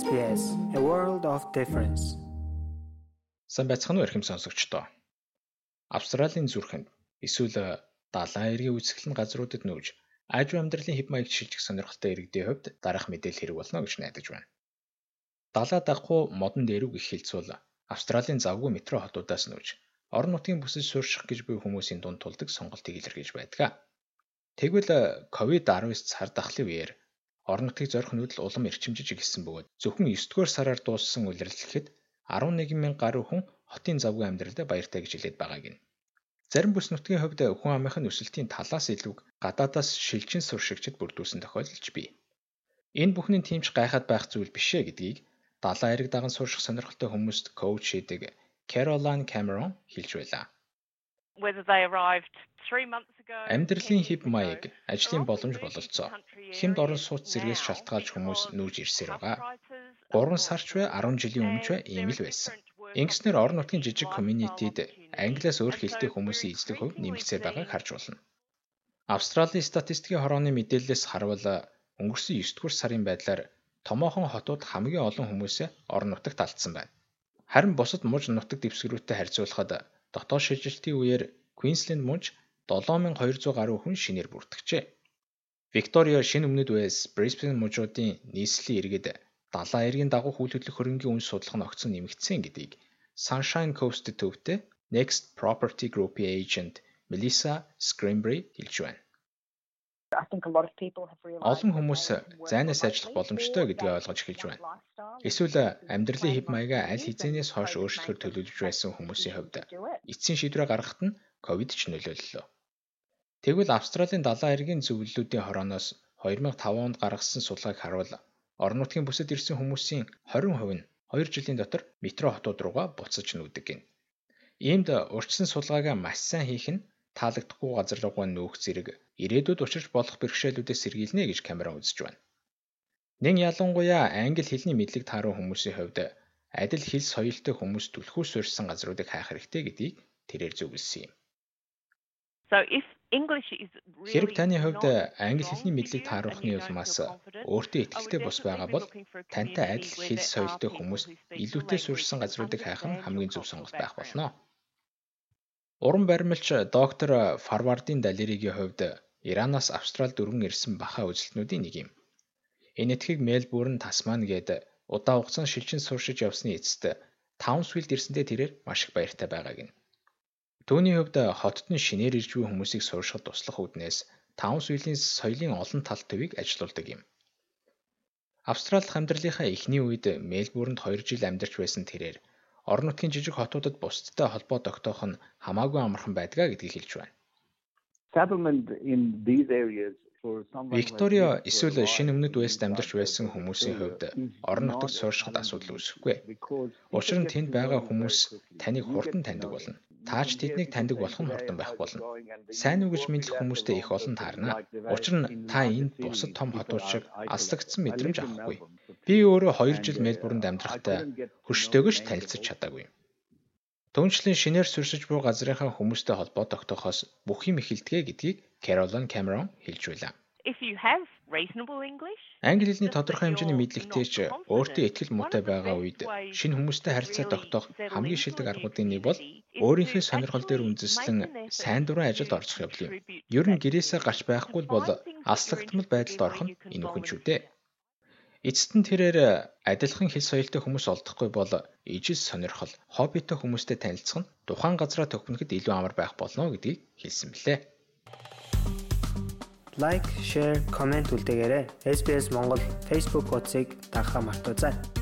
SBS A World of Difference. Сайн байцгаана уу эрхэм сонсогчдоо. Австралийн зүрхэнд эсвэл далайн эргийн үүсгэл нь газруудад нүүж ажив амьдралын хэв маяг шилжих сонирхолтой иргэдийн хувьд дараах мэдээлэл хэрэг болно гэж найдаж байна. Далаа дагахгүй модон дээрүү гэх хэлцүүл Австралийн завгүй метро хотуудаас нүүж орон нутгийн бүсэд суурших гэж буй хүмүүсийн дунд тулдаг сонголтыг илэрхийлж байдаг. Тэгвэл COVID-19 цар тахлын үеэр орон нутгийг зорих нүүдэл улам эрчимжиж ихсэн бөгөөд зөвхөн 9 дугаар сараар дууссан улирлэхэд 11 мянган гаруй хүн хотын завгүй амьдралдаа баяртай гэж хэлээд байгааг нь. Зарим бүс нутгийн хувьд хүн амынхын өсөлтийн талаас илүү гадаадаас шилжин суршигчд бүрдүүлсэн тохиолдолч бий. Энэ бүхний тэмч гайхаад байх зүйл биш ээ гэдгийг далайн эрэг даган сурших сонирхолтой хүмүүст коуч хийдэг Caroline Cameron хэлж байлаа. Амьдралын хэв маяг, ажлын боломж бололцоо. Хэмд орон сууц зэргээс шалтгаалж хүмүүс нүүж ирсээр байгаа. 3 сарч бай 10 жилийн өмнө ч ийм л байсан. Ингэснээр орон нутгийн жижиг community-д англиас өөр хэлтэй хүмүүсийн эзлэх хувь нэмэгцээр байгааг харж болно. Австралийн статистикийн хорооны мэдээллээс харвал өнгөрсөн 9 дугаар сарын байдлаар томоохон хотууд хамгийн олон хүмүүсээ орон нутагт алдсан байна. Харин бусад муж нутаг дэвсгэрүүтэй харьцуулахад дотоод шилжилтийн үеэр Квинсленд муж 7200 гаруй хүн шинээр бүртгэжээ. Викториа шинэ өмнөд Уэльс, Брисбен мужуудын нийслэлийн иргэд далайн эргийн дагуу хүл хөдлөх хөрөнгийн үнс судлах нь огцон нэмэгдсэн гэдгийг Sunshine Coast төвтэй Next Property Group-ийн agent Melissa Scrimbury хэлж байна. Олон хүмүүс зайнаас ажиллах боломжтой гэдгийг ойлгож эхэлж байна. Эсвэл амьдралын хэв маягаа аль хэзээнээс хойш өөрчлөхөөр төлөвлөж байсан хүмүүсийн хувьд эцсийн шийдвэрээ гаргахад нь ковид ч нөлөөллөө. Тэгвэл Австралийн далайн эргийн зөвлөлүүдийн хорооноос 2005 онд гаргасан судалгааг харуул орон нутгийн бүсэд ирсэн хүмүүсийн 20% нь 2 жилийн дотор метро хотууд руугаа буцаж нүүдэг гин. Иймд урьдчилан судалгаагаа маш сайн хийх нь таалагдахгүй газар руугаа нүүх зэрэг ирээдүйд учирч болох бэрхшээлүүдээс сэргийлнэ гэж Камерон үзэж байна. Нэн ялангуяа англи хэлний мэдлэг тааруу хүмүүсийн хувьд адил хэл соёлтой хүмүүс түлхүүс суурьсан газруудыг хайх хэрэгтэй гэдгийг тэрээр зөвлөсөн юм. Хэрэг таны хувьд англи хэлний мэдлэг тааруулахны улмаас өөртөө ихтэй бус байгаа бол тантай адил хэл соёлтой хүмүүс илүүтэй суурьсан газруудыг хайх нь хамгийн зөв сонголт байх болно. Уран баримлч доктор Фарвардын Далеригийн хувьд Иранаас Австралид өргөн ирсэн баха үзэлтнүүдийн нэг юм. Энэ этхийг Мельбурн, Тасман гээд удаа хугацаанд шилжин суршиж явсны эцэст Таунсвилд ирсэндээ тэрээр маш их баяртай байгааг нь. Түүний хувьд хотод нь шинээр ирж буй хүмүүсийг сууршихад туслах үүднээс Таунсвиллийн соёлын олон тал төвийг ажилуулдаг юм. Австралид амьдралынхаа эхний үед Мельбурнд 2 жил амьдарч байсан тэрээр орон нутгийн жижиг хотуудад бусдтай холбоо тогтоох нь хамаагүй амархан байдгаа гэдгийг хэлж байна. Викториа эсвэл шинэ өмнөд Вест амьдарч байсан хүмүүсийн хувьд орон нутагт сууршихад асуудал үүсэхгүй. Учир нь тэнд байгаа хүмүүс таныг хурдан таньдаг болно. Таач тэднийг таньдаг болох нь хурдан байх болно. Сайн уу гэж мэдлэх хүмүүстэй их олон таарна. Учир нь та энд бусад том хотууд шиг алслагдсан мэдрэмж авахгүй. Би өөрөө 2 жил Мельбурнд амьдрахтаа хөштэйгөж танилцаж чадаагүй. Түүнчлэн шинээр сүрсэж буй газрынхаа хүмүүстэй холбоо тогтоохоос бүх юм эхэлдэг гэдгийг Caroline Cameron хэлж байлаа. Англи хэлний тодорхой хэмжээний мэдлэгтэй ч өөртөө ихтгэл муутай байгаа үед шинэ хүмүүстэй харилцаа тогтоох хамгийн шилдэг аргуудын нэг бол өөрийнхөө сонирхол дээр үндэслэн сайн дурын ажилд орчих явдал юм. Ер нь гэрээсээ гарч байхгүй бол аслагдмал байдалд орох нь энэ үхэн ч үү дээ. Эцэст нь тэрээр адилхан хэл соёлтой хүмүүс олдохгүй бол ижил сонирхол, хоббитой хүмүүстэй танилцах нь тухайн газраа төхнөхөд илүү амар байх болно гэдгийг хэлсэн билээ. Лайк, шеэр, комент үлдээгээрэй. SBS Монгол Facebook хуудсыг дагахаа мартаоцай.